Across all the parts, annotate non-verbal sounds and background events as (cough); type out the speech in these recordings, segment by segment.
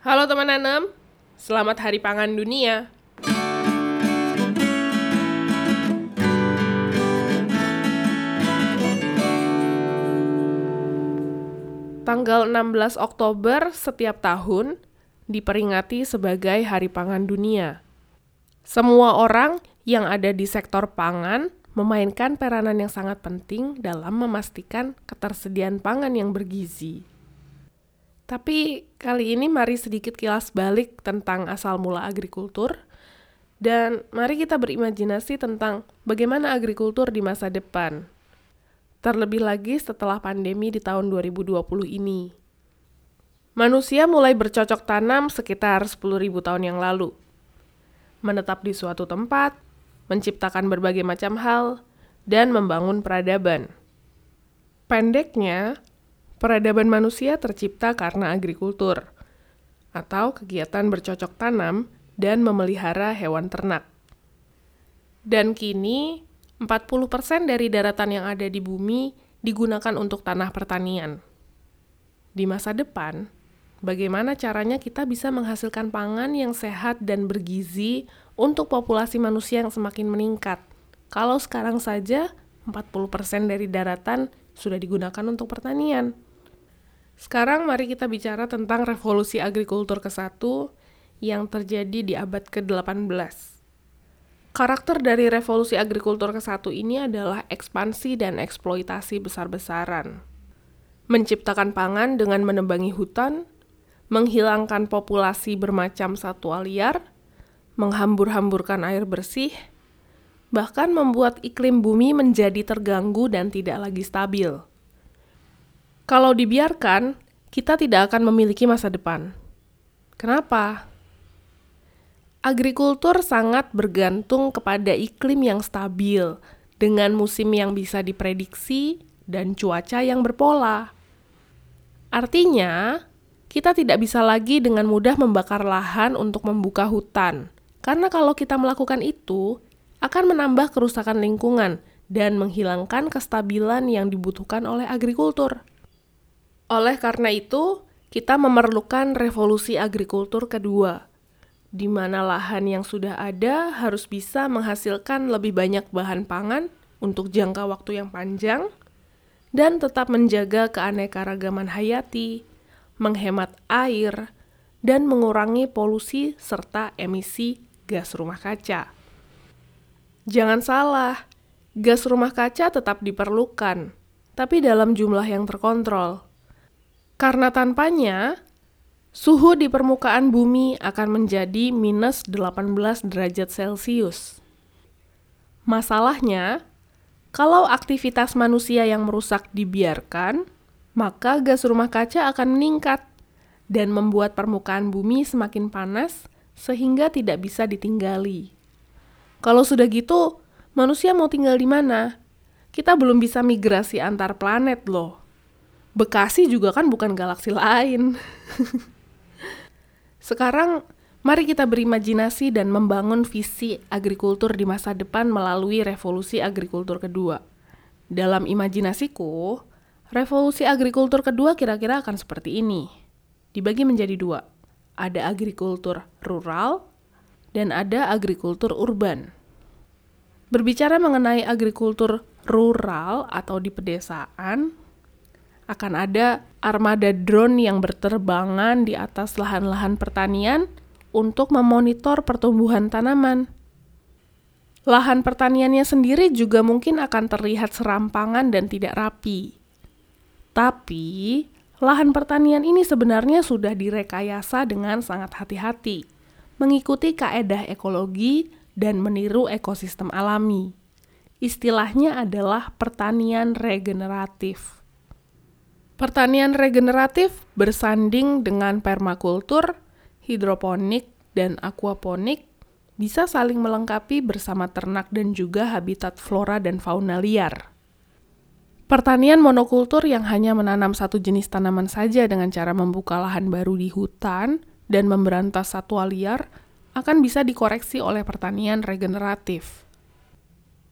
Halo teman nanem, selamat Hari Pangan Dunia. Tanggal 16 Oktober setiap tahun diperingati sebagai Hari Pangan Dunia. Semua orang yang ada di sektor pangan memainkan peranan yang sangat penting dalam memastikan ketersediaan pangan yang bergizi. Tapi kali ini mari sedikit kilas balik tentang asal mula agrikultur dan mari kita berimajinasi tentang bagaimana agrikultur di masa depan. Terlebih lagi setelah pandemi di tahun 2020 ini. Manusia mulai bercocok tanam sekitar 10.000 tahun yang lalu. Menetap di suatu tempat, menciptakan berbagai macam hal, dan membangun peradaban. Pendeknya, peradaban manusia tercipta karena agrikultur, atau kegiatan bercocok tanam dan memelihara hewan ternak. Dan kini, 40% dari daratan yang ada di bumi digunakan untuk tanah pertanian. Di masa depan, bagaimana caranya kita bisa menghasilkan pangan yang sehat dan bergizi untuk populasi manusia yang semakin meningkat. Kalau sekarang saja 40% dari daratan sudah digunakan untuk pertanian. Sekarang mari kita bicara tentang revolusi agrikultur ke-1 yang terjadi di abad ke-18. Karakter dari revolusi agrikultur ke-1 ini adalah ekspansi dan eksploitasi besar-besaran. Menciptakan pangan dengan menebangi hutan, menghilangkan populasi bermacam satwa liar, menghambur-hamburkan air bersih, bahkan membuat iklim bumi menjadi terganggu dan tidak lagi stabil. Kalau dibiarkan, kita tidak akan memiliki masa depan. Kenapa? Agrikultur sangat bergantung kepada iklim yang stabil, dengan musim yang bisa diprediksi dan cuaca yang berpola. Artinya, kita tidak bisa lagi dengan mudah membakar lahan untuk membuka hutan. Karena kalau kita melakukan itu, akan menambah kerusakan lingkungan dan menghilangkan kestabilan yang dibutuhkan oleh agrikultur. Oleh karena itu, kita memerlukan revolusi agrikultur kedua, di mana lahan yang sudah ada harus bisa menghasilkan lebih banyak bahan pangan untuk jangka waktu yang panjang dan tetap menjaga keanekaragaman hayati, menghemat air, dan mengurangi polusi serta emisi gas rumah kaca. Jangan salah, gas rumah kaca tetap diperlukan, tapi dalam jumlah yang terkontrol. Karena tanpanya, suhu di permukaan bumi akan menjadi minus 18 derajat Celcius. Masalahnya, kalau aktivitas manusia yang merusak dibiarkan, maka gas rumah kaca akan meningkat dan membuat permukaan bumi semakin panas sehingga tidak bisa ditinggali. Kalau sudah gitu, manusia mau tinggal di mana? Kita belum bisa migrasi antar planet loh. Bekasi juga kan bukan galaksi lain. (laughs) Sekarang, mari kita berimajinasi dan membangun visi agrikultur di masa depan melalui revolusi agrikultur kedua. Dalam imajinasiku, Revolusi agrikultur kedua kira-kira akan seperti ini. Dibagi menjadi dua. Ada agrikultur rural dan ada agrikultur urban. Berbicara mengenai agrikultur rural atau di pedesaan, akan ada armada drone yang berterbangan di atas lahan-lahan pertanian untuk memonitor pertumbuhan tanaman. Lahan pertaniannya sendiri juga mungkin akan terlihat serampangan dan tidak rapi. Tapi, lahan pertanian ini sebenarnya sudah direkayasa dengan sangat hati-hati, mengikuti kaedah ekologi dan meniru ekosistem alami. Istilahnya adalah pertanian regeneratif. Pertanian regeneratif bersanding dengan permakultur, hidroponik, dan aquaponik bisa saling melengkapi bersama ternak dan juga habitat flora dan fauna liar. Pertanian monokultur yang hanya menanam satu jenis tanaman saja dengan cara membuka lahan baru di hutan dan memberantas satwa liar akan bisa dikoreksi oleh pertanian regeneratif.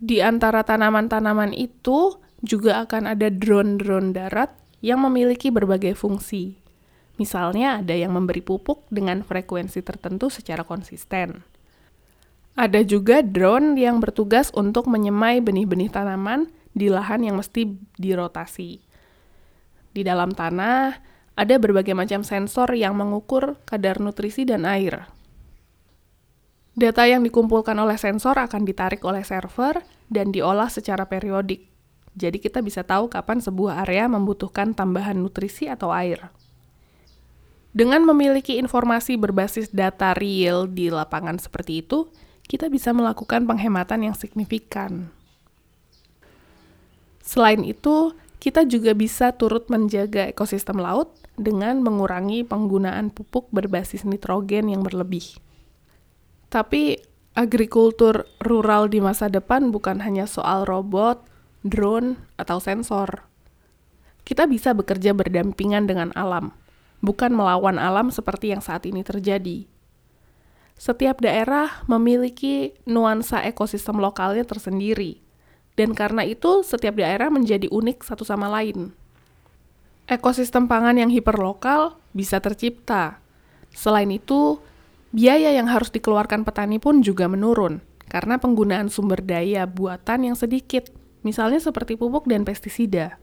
Di antara tanaman-tanaman itu juga akan ada drone-drone darat yang memiliki berbagai fungsi. Misalnya ada yang memberi pupuk dengan frekuensi tertentu secara konsisten. Ada juga drone yang bertugas untuk menyemai benih-benih tanaman di lahan yang mesti dirotasi. Di dalam tanah, ada berbagai macam sensor yang mengukur kadar nutrisi dan air. Data yang dikumpulkan oleh sensor akan ditarik oleh server dan diolah secara periodik. Jadi kita bisa tahu kapan sebuah area membutuhkan tambahan nutrisi atau air. Dengan memiliki informasi berbasis data real di lapangan seperti itu, kita bisa melakukan penghematan yang signifikan. Selain itu, kita juga bisa turut menjaga ekosistem laut dengan mengurangi penggunaan pupuk berbasis nitrogen yang berlebih. Tapi, agrikultur rural di masa depan bukan hanya soal robot, drone, atau sensor. Kita bisa bekerja berdampingan dengan alam bukan melawan alam seperti yang saat ini terjadi. Setiap daerah memiliki nuansa ekosistem lokalnya tersendiri, dan karena itu setiap daerah menjadi unik satu sama lain. Ekosistem pangan yang hiperlokal bisa tercipta. Selain itu, biaya yang harus dikeluarkan petani pun juga menurun karena penggunaan sumber daya buatan yang sedikit, misalnya seperti pupuk dan pestisida.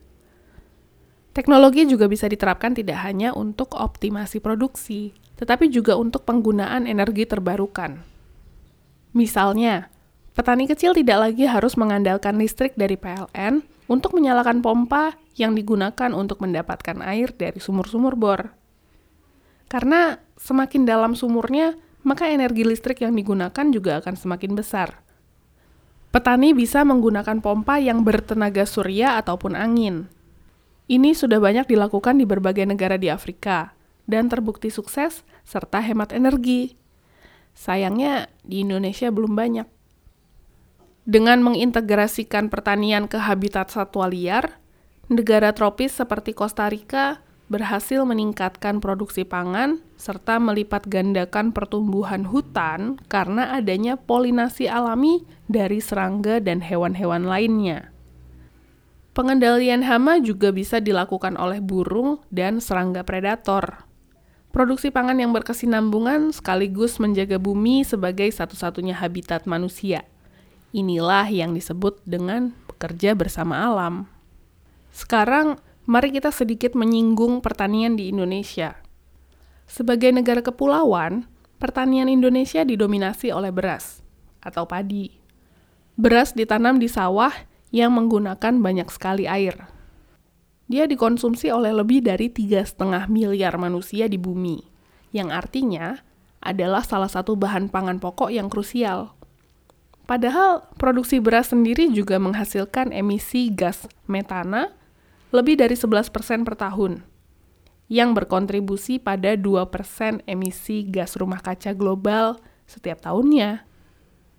Teknologi juga bisa diterapkan tidak hanya untuk optimasi produksi, tetapi juga untuk penggunaan energi terbarukan. Misalnya, petani kecil tidak lagi harus mengandalkan listrik dari PLN untuk menyalakan pompa yang digunakan untuk mendapatkan air dari sumur-sumur bor. Karena semakin dalam sumurnya, maka energi listrik yang digunakan juga akan semakin besar. Petani bisa menggunakan pompa yang bertenaga surya ataupun angin, ini sudah banyak dilakukan di berbagai negara di Afrika dan terbukti sukses serta hemat energi. Sayangnya di Indonesia belum banyak. Dengan mengintegrasikan pertanian ke habitat satwa liar, negara tropis seperti Costa Rica berhasil meningkatkan produksi pangan serta melipat gandakan pertumbuhan hutan karena adanya polinasi alami dari serangga dan hewan-hewan lainnya. Pengendalian hama juga bisa dilakukan oleh burung dan serangga predator. Produksi pangan yang berkesinambungan sekaligus menjaga bumi sebagai satu-satunya habitat manusia. Inilah yang disebut dengan bekerja bersama alam. Sekarang, mari kita sedikit menyinggung pertanian di Indonesia. Sebagai negara kepulauan, pertanian Indonesia didominasi oleh beras atau padi. Beras ditanam di sawah yang menggunakan banyak sekali air. Dia dikonsumsi oleh lebih dari 3,5 miliar manusia di bumi, yang artinya adalah salah satu bahan pangan pokok yang krusial. Padahal produksi beras sendiri juga menghasilkan emisi gas metana lebih dari 11% per tahun, yang berkontribusi pada 2% emisi gas rumah kaca global setiap tahunnya.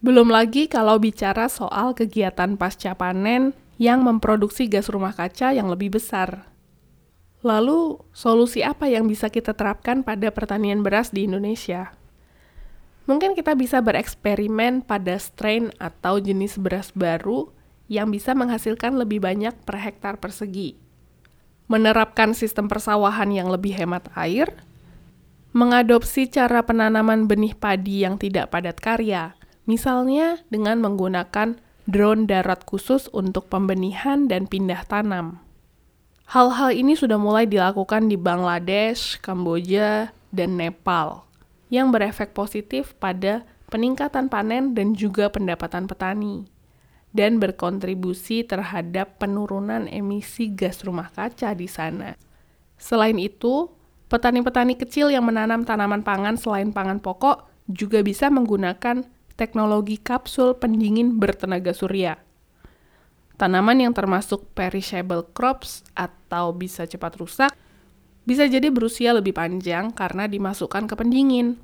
Belum lagi kalau bicara soal kegiatan pasca panen yang memproduksi gas rumah kaca yang lebih besar. Lalu, solusi apa yang bisa kita terapkan pada pertanian beras di Indonesia? Mungkin kita bisa bereksperimen pada strain atau jenis beras baru yang bisa menghasilkan lebih banyak per hektar persegi. Menerapkan sistem persawahan yang lebih hemat air, mengadopsi cara penanaman benih padi yang tidak padat karya, Misalnya dengan menggunakan drone darat khusus untuk pembenihan dan pindah tanam. Hal-hal ini sudah mulai dilakukan di Bangladesh, Kamboja, dan Nepal, yang berefek positif pada peningkatan panen dan juga pendapatan petani, dan berkontribusi terhadap penurunan emisi gas rumah kaca di sana. Selain itu, petani-petani kecil yang menanam tanaman pangan selain pangan pokok juga bisa menggunakan teknologi kapsul pendingin bertenaga surya. Tanaman yang termasuk perishable crops atau bisa cepat rusak bisa jadi berusia lebih panjang karena dimasukkan ke pendingin.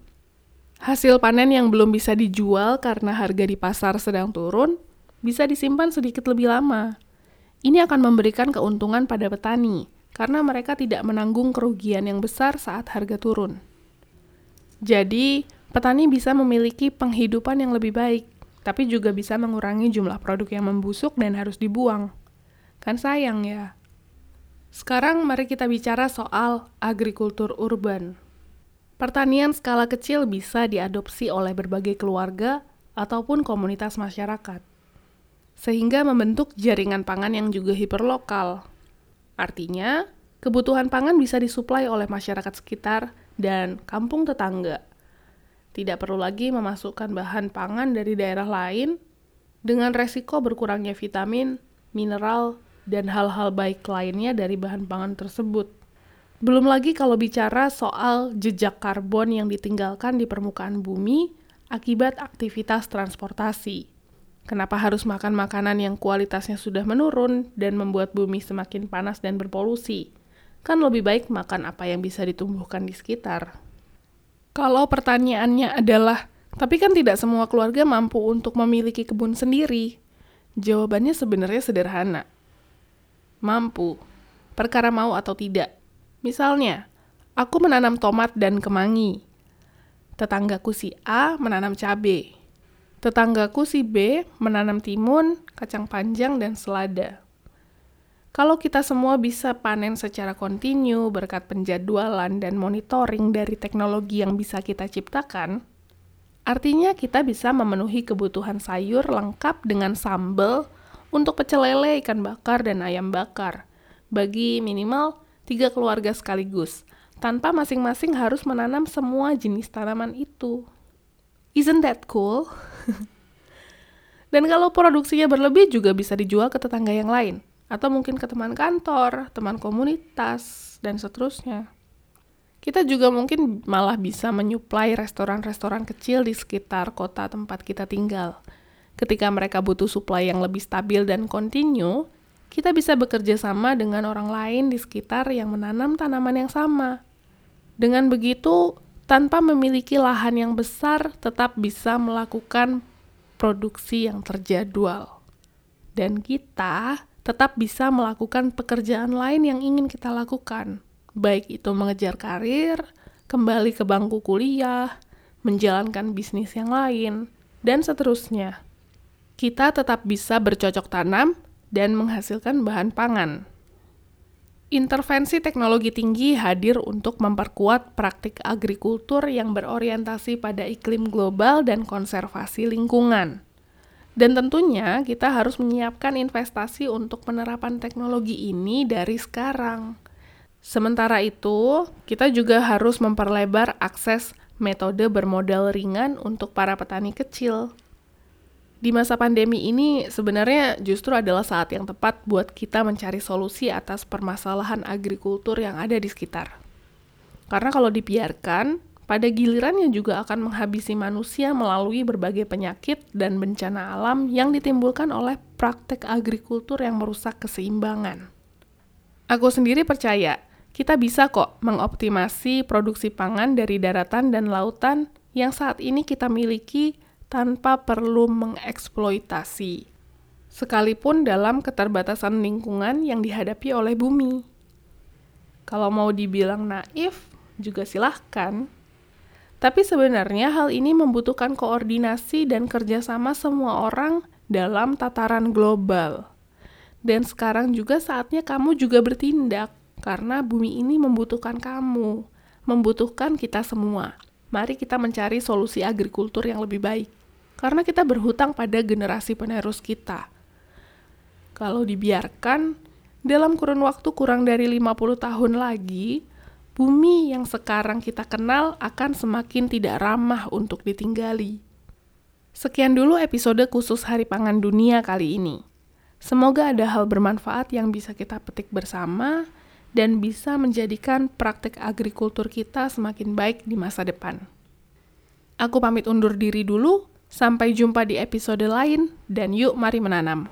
Hasil panen yang belum bisa dijual karena harga di pasar sedang turun bisa disimpan sedikit lebih lama. Ini akan memberikan keuntungan pada petani karena mereka tidak menanggung kerugian yang besar saat harga turun. Jadi, petani bisa memiliki penghidupan yang lebih baik, tapi juga bisa mengurangi jumlah produk yang membusuk dan harus dibuang. Kan sayang ya. Sekarang mari kita bicara soal agrikultur urban. Pertanian skala kecil bisa diadopsi oleh berbagai keluarga ataupun komunitas masyarakat, sehingga membentuk jaringan pangan yang juga hiperlokal. Artinya, kebutuhan pangan bisa disuplai oleh masyarakat sekitar dan kampung tetangga. Tidak perlu lagi memasukkan bahan pangan dari daerah lain dengan resiko berkurangnya vitamin, mineral, dan hal-hal baik lainnya dari bahan pangan tersebut. Belum lagi kalau bicara soal jejak karbon yang ditinggalkan di permukaan bumi akibat aktivitas transportasi. Kenapa harus makan makanan yang kualitasnya sudah menurun dan membuat bumi semakin panas dan berpolusi? Kan lebih baik makan apa yang bisa ditumbuhkan di sekitar. Kalau pertanyaannya adalah, tapi kan tidak semua keluarga mampu untuk memiliki kebun sendiri. Jawabannya sebenarnya sederhana mampu, perkara mau atau tidak. Misalnya, aku menanam tomat dan kemangi. Tetanggaku si A menanam cabai. Tetanggaku si B menanam timun, kacang panjang, dan selada. Kalau kita semua bisa panen secara kontinu berkat penjadwalan dan monitoring dari teknologi yang bisa kita ciptakan, artinya kita bisa memenuhi kebutuhan sayur lengkap dengan sambal, untuk pecel lele, ikan bakar, dan ayam bakar, bagi minimal tiga keluarga sekaligus, tanpa masing-masing harus menanam semua jenis tanaman itu. Isn't that cool? (laughs) dan kalau produksinya berlebih juga bisa dijual ke tetangga yang lain, atau mungkin ke teman kantor, teman komunitas, dan seterusnya. Kita juga mungkin malah bisa menyuplai restoran-restoran kecil di sekitar kota tempat kita tinggal, ketika mereka butuh supply yang lebih stabil dan kontinu, kita bisa bekerja sama dengan orang lain di sekitar yang menanam tanaman yang sama. Dengan begitu, tanpa memiliki lahan yang besar, tetap bisa melakukan produksi yang terjadwal. Dan kita tetap bisa melakukan pekerjaan lain yang ingin kita lakukan, baik itu mengejar karir, kembali ke bangku kuliah, menjalankan bisnis yang lain, dan seterusnya kita tetap bisa bercocok tanam dan menghasilkan bahan pangan. Intervensi teknologi tinggi hadir untuk memperkuat praktik agrikultur yang berorientasi pada iklim global dan konservasi lingkungan. Dan tentunya kita harus menyiapkan investasi untuk penerapan teknologi ini dari sekarang. Sementara itu, kita juga harus memperlebar akses metode bermodal ringan untuk para petani kecil di masa pandemi ini sebenarnya justru adalah saat yang tepat buat kita mencari solusi atas permasalahan agrikultur yang ada di sekitar. Karena kalau dibiarkan, pada gilirannya juga akan menghabisi manusia melalui berbagai penyakit dan bencana alam yang ditimbulkan oleh praktek agrikultur yang merusak keseimbangan. Aku sendiri percaya, kita bisa kok mengoptimasi produksi pangan dari daratan dan lautan yang saat ini kita miliki tanpa perlu mengeksploitasi, sekalipun dalam keterbatasan lingkungan yang dihadapi oleh bumi. Kalau mau dibilang naif, juga silahkan. Tapi sebenarnya hal ini membutuhkan koordinasi dan kerjasama semua orang dalam tataran global. Dan sekarang juga saatnya kamu juga bertindak, karena bumi ini membutuhkan kamu, membutuhkan kita semua. Mari kita mencari solusi agrikultur yang lebih baik karena kita berhutang pada generasi penerus kita. Kalau dibiarkan, dalam kurun waktu kurang dari 50 tahun lagi, bumi yang sekarang kita kenal akan semakin tidak ramah untuk ditinggali. Sekian dulu episode khusus Hari Pangan Dunia kali ini. Semoga ada hal bermanfaat yang bisa kita petik bersama dan bisa menjadikan praktek agrikultur kita semakin baik di masa depan. Aku pamit undur diri dulu. Sampai jumpa di episode lain, dan yuk mari menanam.